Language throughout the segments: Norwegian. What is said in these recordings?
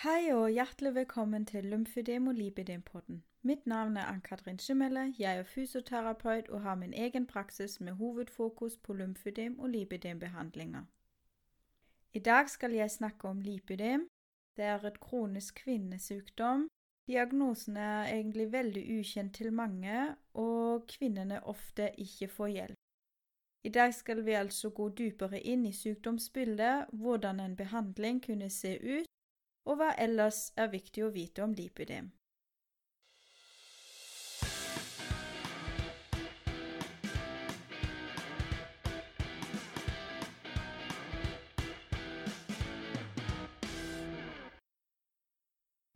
Hei og hjertelig velkommen til Lymfødem og lipidem-podden. Mitt navn er Ann-Katrin Schimmelle, jeg er fysioterapeut og har min egen praksis med hovedfokus på lymfødem og lipidem-behandlinger. I dag skal jeg snakke om lipidem. Det er et kronisk kvinnesykdom. Diagnosen er egentlig veldig ukjent til mange, og kvinnene ofte ikke får hjelp. I dag skal vi altså gå dypere inn i sykdomsbildet, hvordan en behandling kunne se ut, og hva ellers er viktig å vite om lipidem.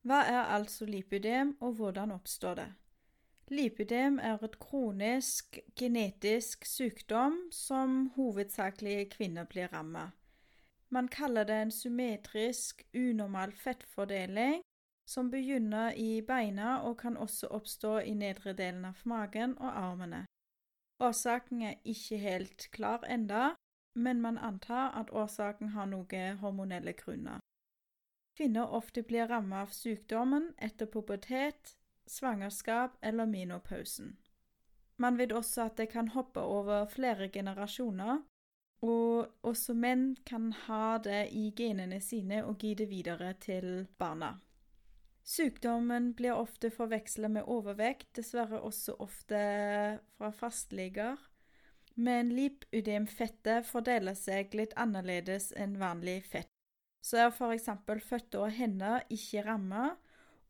Hva er altså lipidem, og hvordan oppstår det? Lipidem er et kronisk genetisk sykdom som hovedsakelig kvinner blir rammet. Man kaller det en symmetrisk, unormal fettfordeling som begynner i beina og kan også oppstå i nedre delen av magen og armene. Årsaken er ikke helt klar enda, men man antar at årsaken har noen hormonelle grunner. Kvinner ofte blir rammet av sykdommen etter pubertet, svangerskap eller minopausen. Man vet også at det kan hoppe over flere generasjoner, og også menn kan ha det i genene sine og gi det videre til barna. Sykdommen blir ofte forvekslet med overvekt, dessverre også ofte fra fastleger. Men lipødemfettet fordeler seg litt annerledes enn vanlig fett. Så er f.eks. føtter og hender ikke ramma,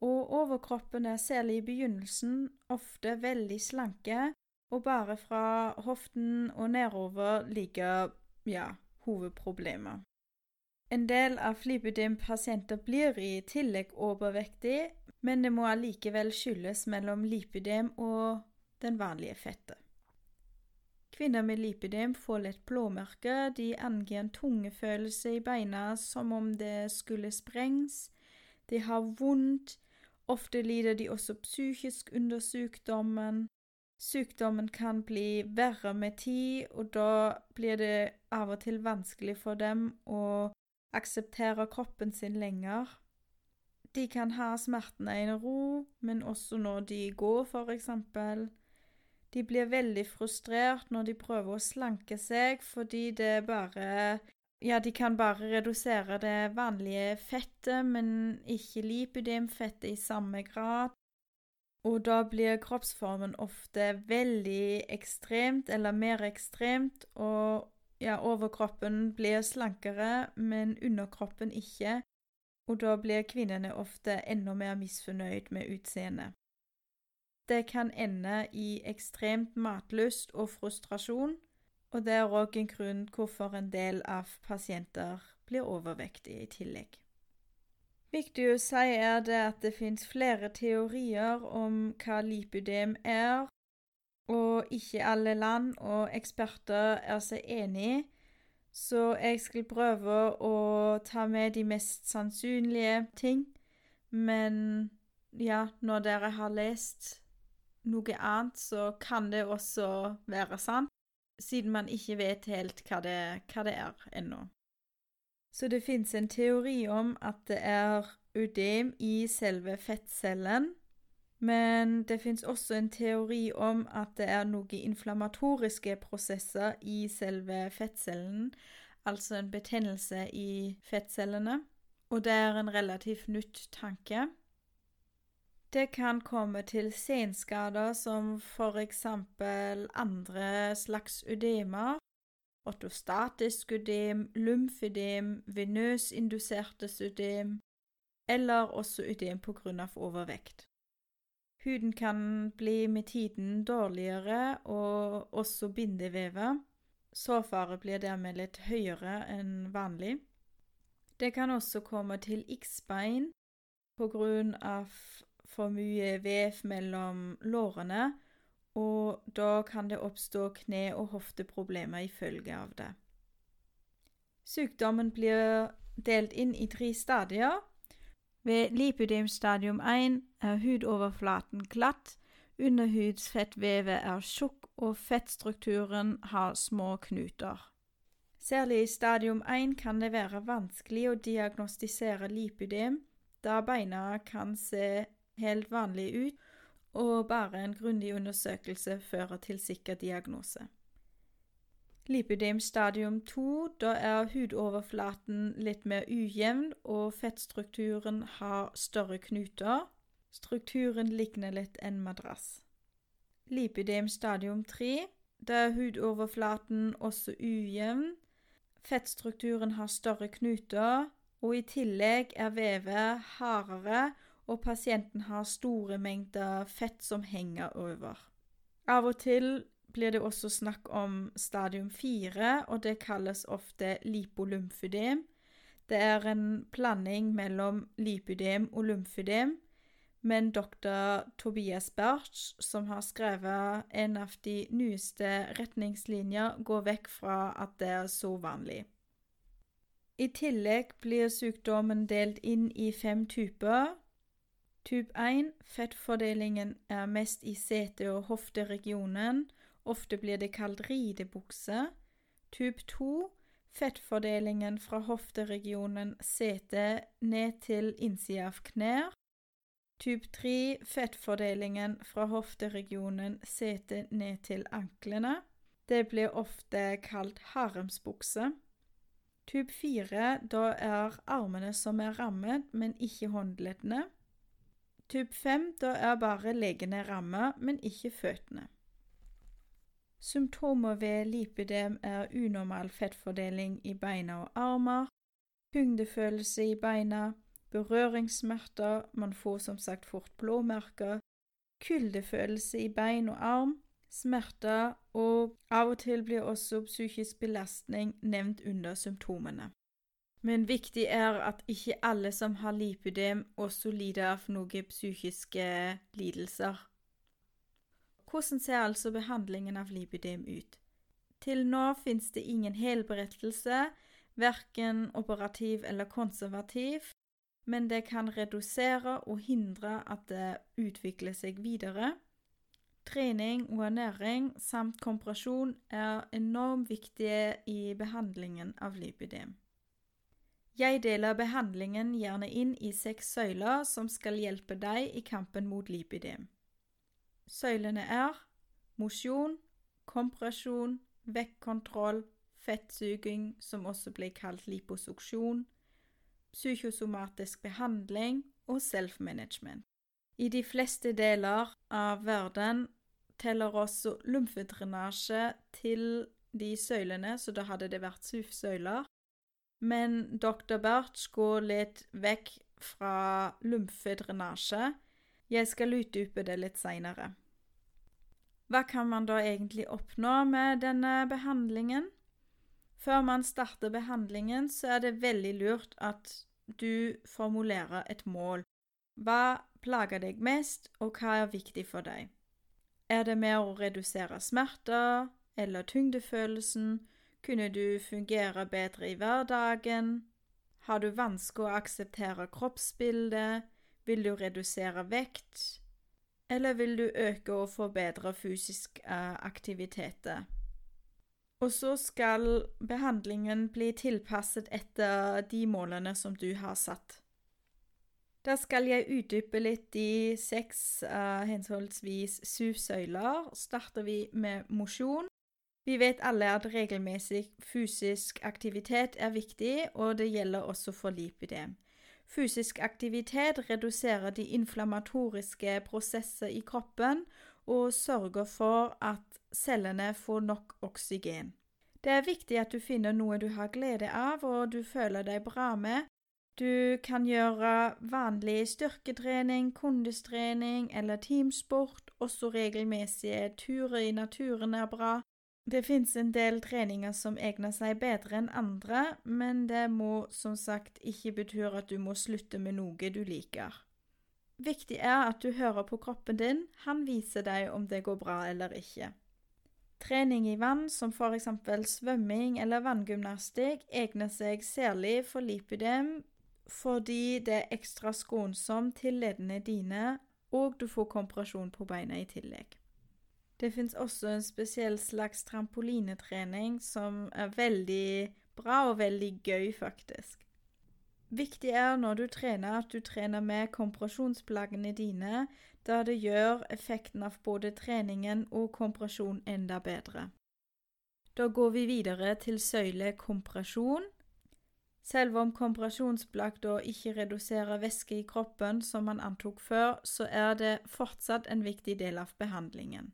og overkroppen er særlig i begynnelsen ofte veldig slanke, og bare fra hoften og nedover ligger ja, hovedproblemet. En del av lipidem-pasienter blir i tillegg overvektig, men det må allikevel skyldes mellom lipidem og den vanlige fettet. Kvinner med lipidem får lett blåmerker, de angir en tungefølelse i beina som om det skulle sprengs, de har vondt, ofte lider de også psykisk under sykdommen, Sykdommen kan bli verre med tid, og da blir det av og til vanskelig for dem å akseptere kroppen sin lenger. De kan ha smertene i ro, men også når de går, for eksempel. De blir veldig frustrert når de prøver å slanke seg, fordi det bare Ja, de kan bare redusere det vanlige fettet, men ikke lipidemfettet i samme grad. Og da blir kroppsformen ofte veldig ekstremt, eller mer ekstremt, og ja, overkroppen blir slankere, men underkroppen ikke. Og da blir kvinnene ofte enda mer misfornøyd med utseendet. Det kan ende i ekstremt matlyst og frustrasjon, og det er òg en grunn hvorfor en del av pasienter blir overvektige i tillegg. Viktig å si er det at det finnes flere teorier om hva lipødem er, og ikke alle land og eksperter er så enig, så jeg skal prøve å ta med de mest sannsynlige ting. Men ja, når dere har lest noe annet, så kan det også være sant, siden man ikke vet helt hva det, hva det er ennå. Så det fins en teori om at det er ødem i selve fettcellen. Men det fins også en teori om at det er noen inflammatoriske prosesser i selve fettcellen, altså en betennelse i fettcellene. Og det er en relativt nytt tanke. Det kan komme til senskader som eksempel andre slags ødemer, ortostatisk ødem, lymfødem, venøsinduserte ødem, eller også ødem på grunn av overvekt. Huden kan bli med tiden dårligere og også bindevevet. Sårfare blir dermed litt høyere enn vanlig. Det kan også komme til X-bein på grunn av for mye vev mellom lårene og da kan det oppstå kne- og hofteproblemer i følge av det. Sykdommen blir delt inn i tre stadier. Ved lipødemstadium 1 er hudoverflaten glatt, underhudsfettvevet er tjukk og fettstrukturen har små knuter. Særlig i stadium 1 kan det være vanskelig å diagnostisere lipydem, da beina kan se helt vanlige ut, og bare en grundig undersøkelse fører til sikker diagnose. Lipidem stadium 2, da er hudoverflaten litt mer ujevn, og fettstrukturen har større knuter. Strukturen ligner litt en madrass. Lipidem stadium 3, da er hudoverflaten også ujevn. Fettstrukturen har større knuter, og i tillegg er vevet hardere, og pasienten har store mengder fett som henger over. Av og til blir det også snakk om stadium 4, og det kalles ofte lipolymfydem. Det er en blanding mellom lipydem og lymfydem, men doktor Tobias Berch, som har skrevet en av de nyeste retningslinjer, går vekk fra at det er så vanlig. I tillegg blir sykdommen delt inn i fem typer. Type 1 fettfordelingen er mest i sete- og hofteregionen, ofte blir det kalt ridebukse. Type 2 fettfordelingen fra hofteregionen sete ned til innsida av knær. Type 3 fettfordelingen fra hofteregionen sete ned til anklene. Det blir ofte kalt haremsbukse. Type 4 da er armene som er rammet, men ikke håndleddene. Type 5 da er bare leggene rammet, men ikke føttene. Symptomer ved lipødem er unormal fettfordeling i beina og armer, tyngdefølelse i beina, berøringssmerter, man får som sagt fort blåmerker, kuldefølelse i bein og arm, smerter, og av og til blir også psykisk belastning nevnt under symptomene. Men viktig er at ikke alle som har lipødem, også lider av noen psykiske lidelser. Hvordan ser altså behandlingen av lipødem ut? Til nå finnes det ingen helberettelse, verken operativ eller konservativ, men det kan redusere og hindre at det utvikler seg videre. Trening og ernæring samt kompresjon er enormt viktige i behandlingen av lipødem. Jeg deler behandlingen gjerne inn i seks søyler som skal hjelpe deg i kampen mot lipidem. Søylene er mosjon, kompresjon, vektkontroll, fettsuging, som også blir kalt liposuksjon, psykosomatisk behandling og self-management. I de fleste deler av verden teller også lymfedrenasje til de søylene, så da hadde det vært syv søyler. Men doktor Berts går litt vekk fra lymfedrenasje jeg skal utdype det litt seinere. Hva kan man da egentlig oppnå med denne behandlingen? Før man starter behandlingen, så er det veldig lurt at du formulerer et mål. Hva plager deg mest, og hva er viktig for deg? Er det mer å redusere smerter eller tyngdefølelsen? Kunne du fungere bedre i hverdagen? Har du vansker å akseptere kroppsbildet? Vil du redusere vekt, eller vil du øke og forbedre fysisk uh, aktivitet? Og så skal behandlingen bli tilpasset etter de målene som du har satt. Da skal jeg utdype litt de seks, uh, henholdsvis syv søyler. Starter vi med mosjon. Vi vet alle at regelmessig fysisk aktivitet er viktig, og det gjelder også for lipidem. Fysisk aktivitet reduserer de inflammatoriske prosesser i kroppen og sørger for at cellene får nok oksygen. Det er viktig at du finner noe du har glede av og du føler deg bra med. Du kan gjøre vanlig styrketrening, kondistrening eller teamsport, også regelmessige turer i naturen er bra. Det fins en del treninger som egner seg bedre enn andre, men det må som sagt ikke bety at du må slutte med noe du liker. Viktig er at du hører på kroppen din, han viser deg om det går bra eller ikke. Trening i vann, som for eksempel svømming eller vanngymnastikk, egner seg særlig for lipidem fordi det er ekstra skånsomt til leddene dine, og du får kompresjon på beina i tillegg. Det fins også en spesiell slags trampolinetrening som er veldig bra og veldig gøy, faktisk. Viktig er når du trener, at du trener med kompresjonsplaggene dine, da det gjør effekten av både treningen og kompresjon enda bedre. Da går vi videre til søyle kompresjon. Selv om kompresjonsplagg da ikke reduserer væske i kroppen som man antok før, så er det fortsatt en viktig del av behandlingen.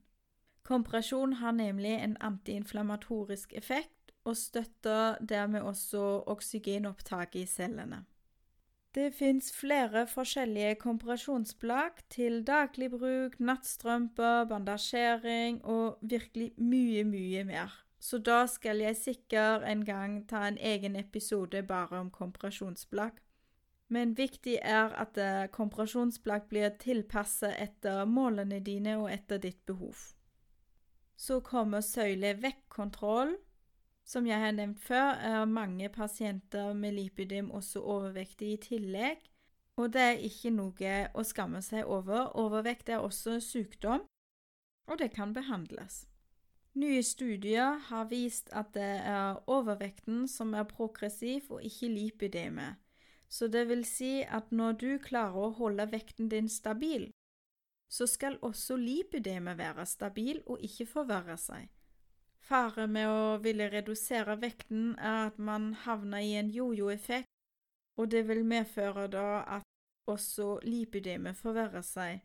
Kompresjon har nemlig en antiinflammatorisk effekt og støtter dermed også oksygenopptaket i cellene. Det fins flere forskjellige kompresjonsplagg til daglig bruk, nattstrømper, bandasjering og virkelig mye, mye mer. Så da skal jeg sikkert en gang ta en egen episode bare om kompresjonsplagg. Men viktig er at eh, kompresjonsplagg blir tilpasset etter målene dine og etter ditt behov. Så kommer søyle vekk-kontroll. Som jeg har nevnt før, er mange pasienter med lipidem også overvektige i tillegg. Og det er ikke noe å skamme seg over. Overvekt er også sykdom, og det kan behandles. Nye studier har vist at det er overvekten som er progressiv, og ikke lipideme. Så det vil si at når du klarer å holde vekten din stabil, så skal også lipideme være stabil og ikke forverre seg. Fare med å ville redusere vekten er at man havner i en jojo-effekt, og det vil medføre da at også lipideme forverrer seg.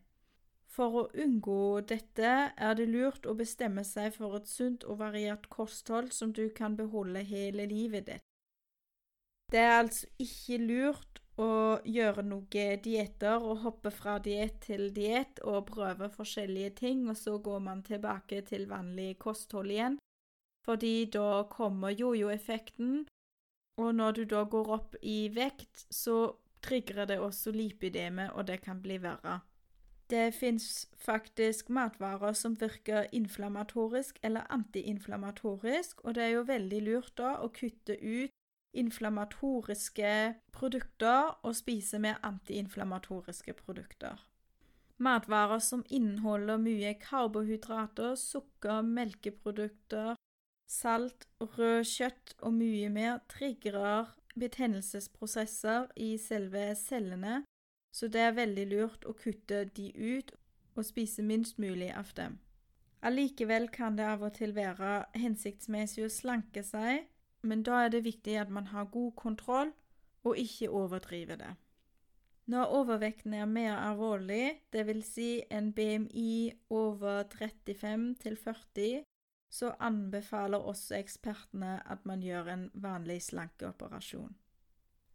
For å unngå dette er det lurt å bestemme seg for et sunt og variert kosthold som du kan beholde hele livet ditt. Det er altså ikke lurt å gjøre noen dietter og hoppe fra diett til diett og prøve forskjellige ting, og så går man tilbake til vanlig kosthold igjen, fordi da kommer jojo-effekten, og når du da går opp i vekt, så trigger det også lipideme, og det kan bli verre. Det fins faktisk matvarer som virker inflammatorisk eller antiinflammatorisk, og det er jo veldig lurt da å kutte ut inflammatoriske produkter og spise mer antiinflammatoriske produkter. Matvarer som inneholder mye karbohydrater, sukker, melkeprodukter, salt, rød kjøtt og mye mer, trigger betennelsesprosesser i selve cellene så det er veldig lurt å kutte de ut og spise minst mulig av dem. Allikevel kan det av og til være hensiktsmessig å slanke seg, men da er det viktig at man har god kontroll og ikke overdriver det. Når overvekten er mer alvorlig, dvs. Si en BMI over 35 til 40, så anbefaler også ekspertene at man gjør en vanlig slankeoperasjon.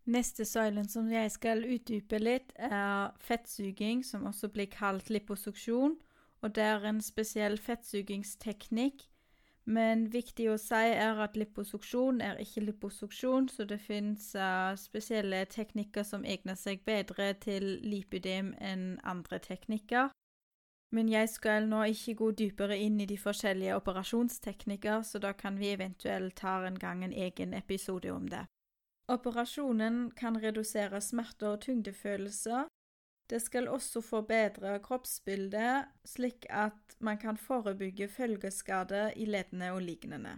Neste søylen som jeg skal utdype litt, er fettsuging, som også blir kalt liposuksjon. Og det er en spesiell fettsugingsteknikk. Men viktig å si er at liposuksjon er ikke liposuksjon, så det fins uh, spesielle teknikker som egner seg bedre til lipidem enn andre teknikker. Men jeg skal nå ikke gå dypere inn i de forskjellige operasjonsteknikker, så da kan vi eventuelt ta en gang en egen episode om det. Operasjonen kan redusere smerter og tyngdefølelser. Det skal også forbedre kroppsbildet, slik at man kan forebygge følgeskader i leddene og lignende.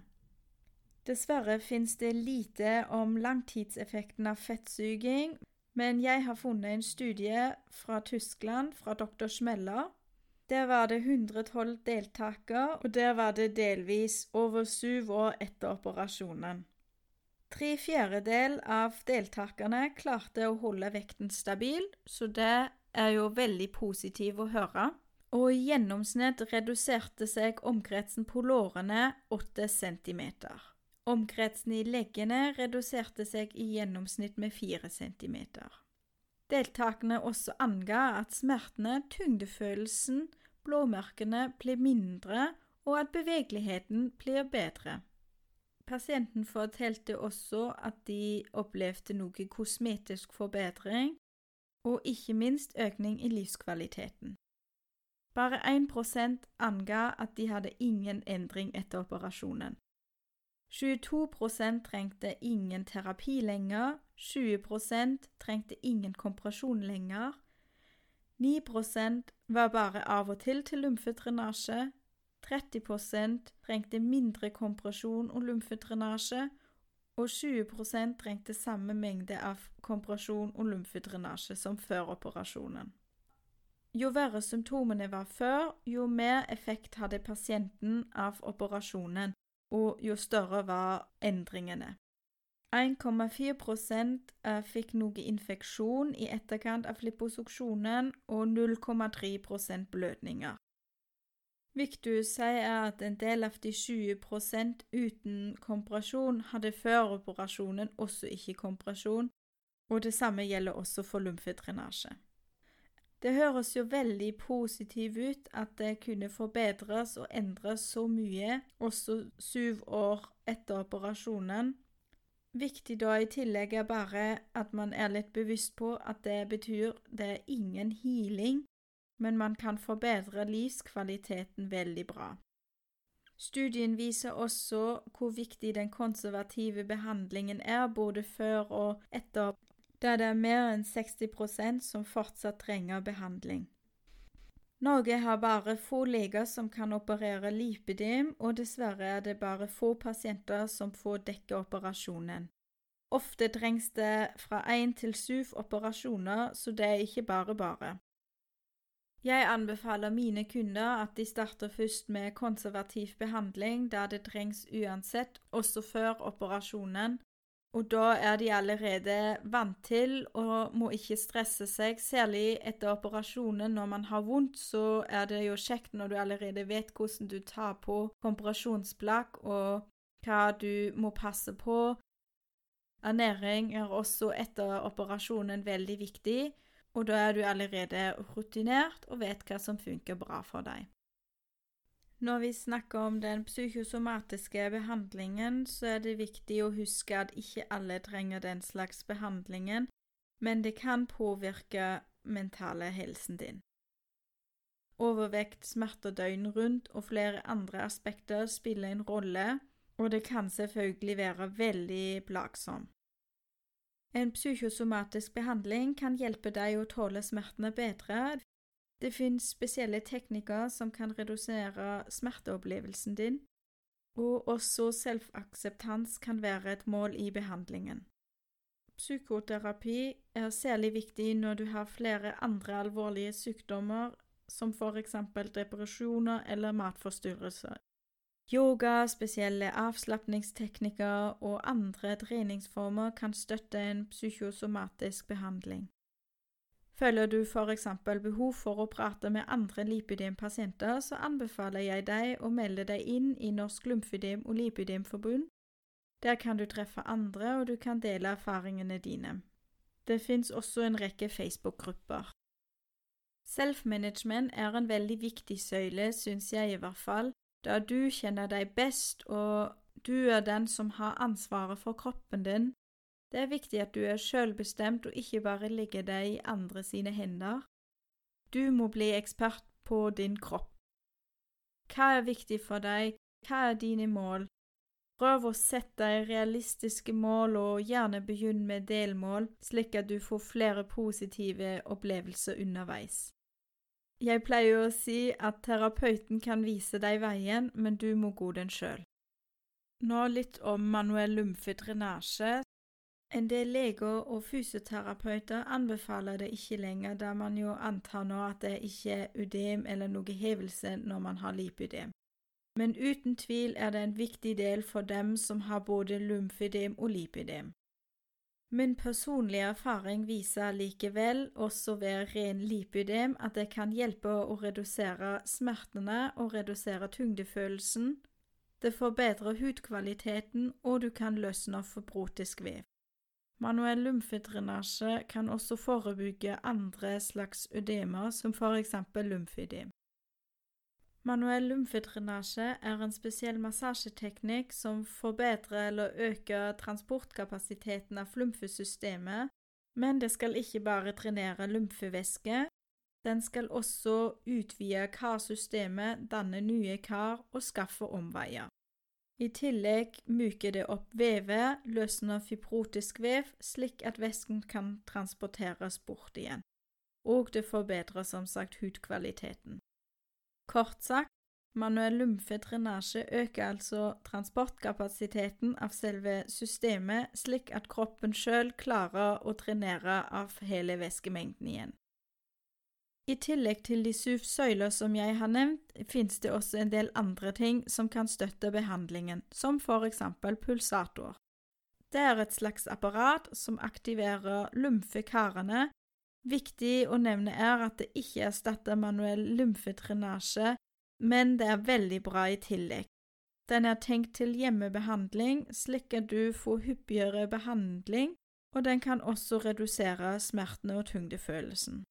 Dessverre finnes det lite om langtidseffekten av fettsuging, men jeg har funnet en studie fra Tyskland, fra dr. Schmeller. Der var det 112 deltakere, og der var det delvis over syv år etter operasjonen. Tre fjerdedel av deltakerne klarte å holde vekten stabil, så det er jo veldig positiv å høre. Og i gjennomsnitt reduserte seg omkretsen på lårene 8 cm. Omkretsen i leggene reduserte seg i gjennomsnitt med 4 cm. Deltakerne også anga at smertene, tyngdefølelsen, blåmerkene ble mindre, og at bevegeligheten blir bedre. Pasienten fortalte også at de opplevde noe kosmetisk forbedring, og ikke minst økning i livskvaliteten. Bare 1% anga at de hadde ingen endring etter operasjonen. 22% trengte ingen terapi lenger, 20% trengte ingen kompresjon lenger, 9% var bare av og til til lymfedrenasje, 30% trengte mindre kompresjon og lymfedrenasje, og 20% trengte samme mengde av kompresjon og lymfedrenasje som før operasjonen. Jo verre symptomene var før, jo mer effekt hadde pasienten av operasjonen, og jo større var endringene. 1,4% fikk noe infeksjon i etterkant av liposuksjonen og 0,3% blødninger. Viktig å si er at en del av de 20 uten kompresjon hadde før operasjonen også ikke kompresjon, og det samme gjelder også for lymfedrenasje. Det høres jo veldig positivt ut at det kunne forbedres og endres så mye også syv år etter operasjonen. Viktig da i tillegg er bare at man er litt bevisst på at det betyr det er ingen healing, men man kan forbedre livskvaliteten veldig bra. Studien viser også hvor viktig den konservative behandlingen er både før og etter, da det er mer enn 60% som fortsatt trenger behandling. Norge har bare få leger som kan operere lipedem, og dessverre er det bare få pasienter som får dekke operasjonen. Ofte trengs det fra én til syv operasjoner, så det er ikke bare bare. Jeg anbefaler mine kunder at de starter først med konservativ behandling, da det trengs uansett, også før operasjonen, og da er de allerede vant til og må ikke stresse seg, særlig etter operasjonen. Når man har vondt, så er det jo kjekt når du allerede vet hvordan du tar på kompresjonsplagg og hva du må passe på. Ernæring er også etter operasjonen veldig viktig, og da er du allerede rutinert og vet hva som funker bra for deg. Når vi snakker om den psykosomatiske behandlingen, så er det viktig å huske at ikke alle trenger den slags behandlingen, men det kan påvirke mentale helsen din. Overvekt, smerter døgnet rundt og flere andre aspekter spiller en rolle, og det kan selvfølgelig være veldig plagsomt. En psykosomatisk behandling kan hjelpe deg å tåle smertene bedre. Det finnes spesielle teknikker som kan redusere smerteopplevelsen din, og også selvakseptans kan være et mål i behandlingen. Psykoterapi er særlig viktig når du har flere andre alvorlige sykdommer, som for eksempel depresjoner eller matforstyrrelser. Yoga, spesielle avslapningsteknikker og andre treningsformer kan støtte en psykosomatisk behandling. Føler du for eksempel behov for å prate med andre lipidempasienter, så anbefaler jeg deg å melde deg inn i Norsk lymfydem- og lipidemforbund. Der kan du treffe andre, og du kan dele erfaringene dine. Det fins også en rekke Facebook-grupper. Self-management er en veldig viktig søyle, syns jeg i hvert fall, da du kjenner deg best, og du er den som har ansvaret for kroppen din. Det er viktig at du er sjølbestemt og ikke bare ligger deg i andre sine hender. Du må bli ekspert på din kropp. Hva er viktig for deg, hva er dine mål? Prøv å sette deg realistiske mål, og gjerne begynn med delmål, slik at du får flere positive opplevelser underveis. Jeg pleier å si at terapeuten kan vise deg veien, men du må gå den sjøl. Nå litt om manuell lymfedrenasje. En del leger og fysioterapeuter anbefaler det ikke lenger, da man jo antar nå at det ikke er udem eller noe hevelse når man har lipydem. Men uten tvil er det en viktig del for dem som har både lymfydem og lipødem. Min personlige erfaring viser likevel, også ved ren lipydem, at det kan hjelpe å redusere smertene og redusere tyngdefølelsen. Det forbedrer hudkvaliteten, og du kan løsne fibrotisk vev. Manuell lymfedrenasje kan også forebygge andre slags ødemer, som for eksempel lymfødem. Manuell lymfedrenasje er en spesiell massasjeteknikk som forbedrer eller øker transportkapasiteten av lymfesystemet, men det skal ikke bare drenere lymfevæske, den skal også utvide karsystemet, danne nye kar og skaffe omveier. I tillegg myker det opp vevet, løsner fibrotisk vev, slik at væsken kan transporteres bort igjen. Og det forbedrer som sagt hudkvaliteten. Kort sagt, Manuell lymfedrenasje øker altså transportkapasiteten av selve systemet, slik at kroppen sjøl klarer å drenere av hele væskemengden igjen. I tillegg til de syv søyler som jeg har nevnt, finnes det også en del andre ting som kan støtte behandlingen, som for eksempel pulsator. Det er et slags apparat som aktiverer lymfekarene. Viktig å nevne er at det ikke erstatter manuell lymfedrenasje, men det er veldig bra i tillegg. Den er tenkt til hjemmebehandling, slik at du får hyppigere behandling, og den kan også redusere smertene og tyngdefølelsen.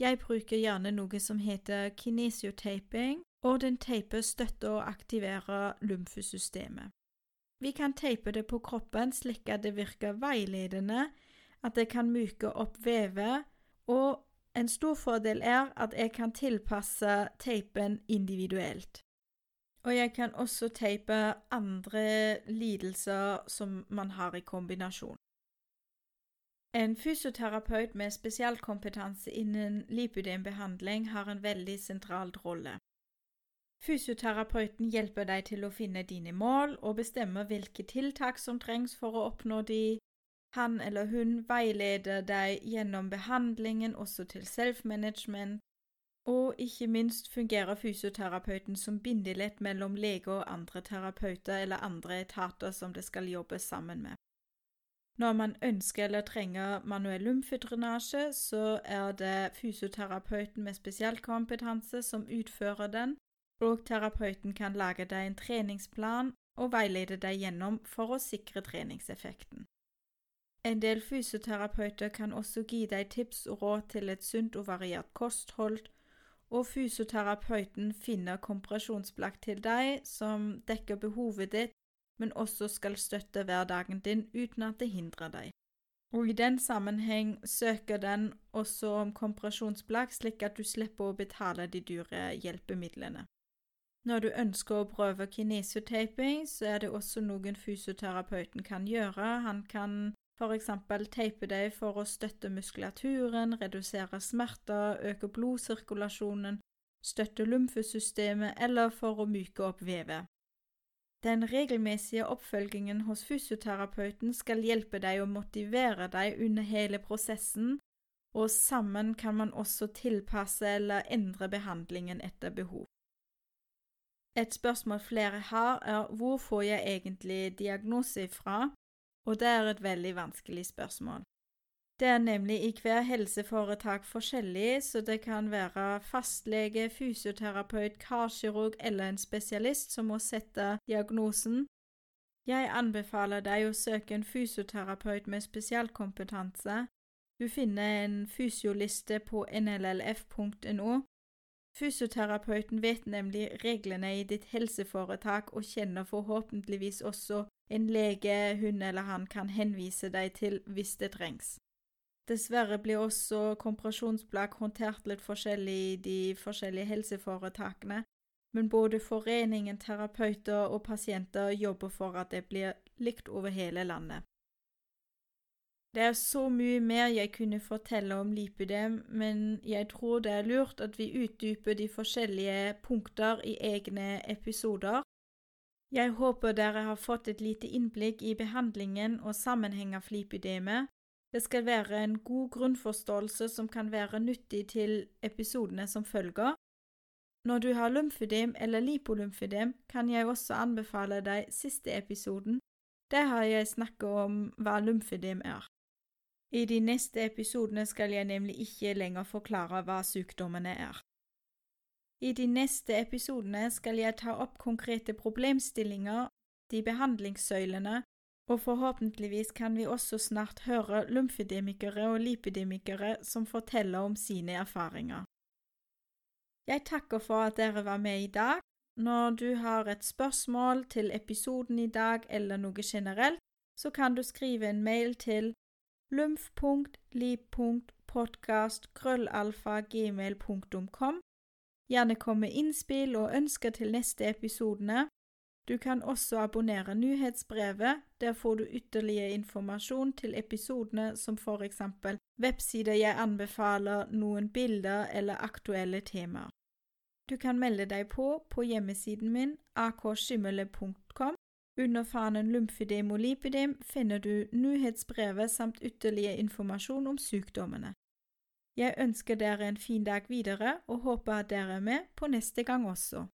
Jeg bruker gjerne noe som heter kinesiotaping, og den teiper støtter og aktiverer lymfesystemet. Vi kan teipe det på kroppen slik at det virker veiledende, at jeg kan myke opp vevet, og en stor fordel er at jeg kan tilpasse teipen individuelt. Og jeg kan også teipe andre lidelser som man har i kombinasjon. En fysioterapeut med spesialkompetanse innen lipidembehandling har en veldig sentral rolle. Fysioterapeuten hjelper deg til å finne dine mål og bestemmer hvilke tiltak som trengs for å oppnå de, han eller hun veileder deg gjennom behandlingen også til self-management, og ikke minst fungerer fysioterapeuten som bindelett mellom lege og andre terapeuter eller andre etater som det skal jobbes sammen med. Når man ønsker eller trenger manuell lymfedrenasje, så er det fysioterapeuten med spesialkompetanse som utfører den, og terapeuten kan lage deg en treningsplan og veilede deg gjennom for å sikre treningseffekten. En del fysioterapeuter kan også gi deg tips og råd til et sunt og variert kosthold, og fysioterapeuten finner kompresjonsplagg til deg som dekker behovet ditt, men også skal støtte hverdagen din uten at det hindrer deg. Og i den sammenheng søker den også om kompresjonsplagg, slik at du slipper å betale de dyre hjelpemidlene. Når du ønsker å prøve kinesiotaping, så er det også noen fysioterapeuten kan gjøre. Han kan for eksempel teipe deg for å støtte muskulaturen, redusere smerter, øke blodsirkulasjonen, støtte lymfesystemet eller for å myke opp vevet. Den regelmessige oppfølgingen hos fysioterapeuten skal hjelpe deg og motivere deg under hele prosessen, og sammen kan man også tilpasse eller endre behandlingen etter behov. Et spørsmål flere har, er hvor får jeg egentlig diagnose fra, og det er et veldig vanskelig spørsmål. Det er nemlig i hver helseforetak forskjellig, så det kan være fastlege, fysioterapeut, karkirurg eller en spesialist som må sette diagnosen. Jeg anbefaler deg å søke en fysioterapeut med spesialkompetanse. Du finner en fysioliste på nllf.no. Fysioterapeuten vet nemlig reglene i ditt helseforetak og kjenner forhåpentligvis også en lege hun eller han kan henvise deg til hvis det trengs. Dessverre blir også kompresjonsplagg håndtert litt forskjellig i de forskjellige helseforetakene, men både foreningen, terapeuter og pasienter jobber for at det blir likt over hele landet. Det er så mye mer jeg kunne fortelle om lipidem, men jeg tror det er lurt at vi utdyper de forskjellige punkter i egne episoder, jeg håper dere har fått et lite innblikk i behandlingen og sammenheng av lipideme. Det skal være en god grunnforståelse som kan være nyttig til episodene som følger. Når du har lymfedem eller lipolymfedem, kan jeg også anbefale deg siste episoden. Der har jeg snakket om hva lymfedem er. I de neste episodene skal jeg nemlig ikke lenger forklare hva sykdommene er. I de neste episodene skal jeg ta opp konkrete problemstillinger, de behandlingssøylene, og forhåpentligvis kan vi også snart høre lymfedemikere og lipidemikere som forteller om sine erfaringer. Jeg takker for at dere var med i dag. Når du har et spørsmål til episoden i dag eller noe generelt, så kan du skrive en mail til lymf.lip.podkast.krøllalfa.gmail.com Gjerne kom med innspill og ønsker til neste episodene. Du kan også abonnere nyhetsbrevet, der får du ytterligere informasjon til episodene som for eksempel websider jeg anbefaler, noen bilder eller aktuelle temaer. Du kan melde deg på på hjemmesiden min akskimmele.com. Under fanen lymfødem og lipidem finner du nyhetsbrevet samt ytterligere informasjon om sykdommene. Jeg ønsker dere en fin dag videre og håper dere er med på neste gang også.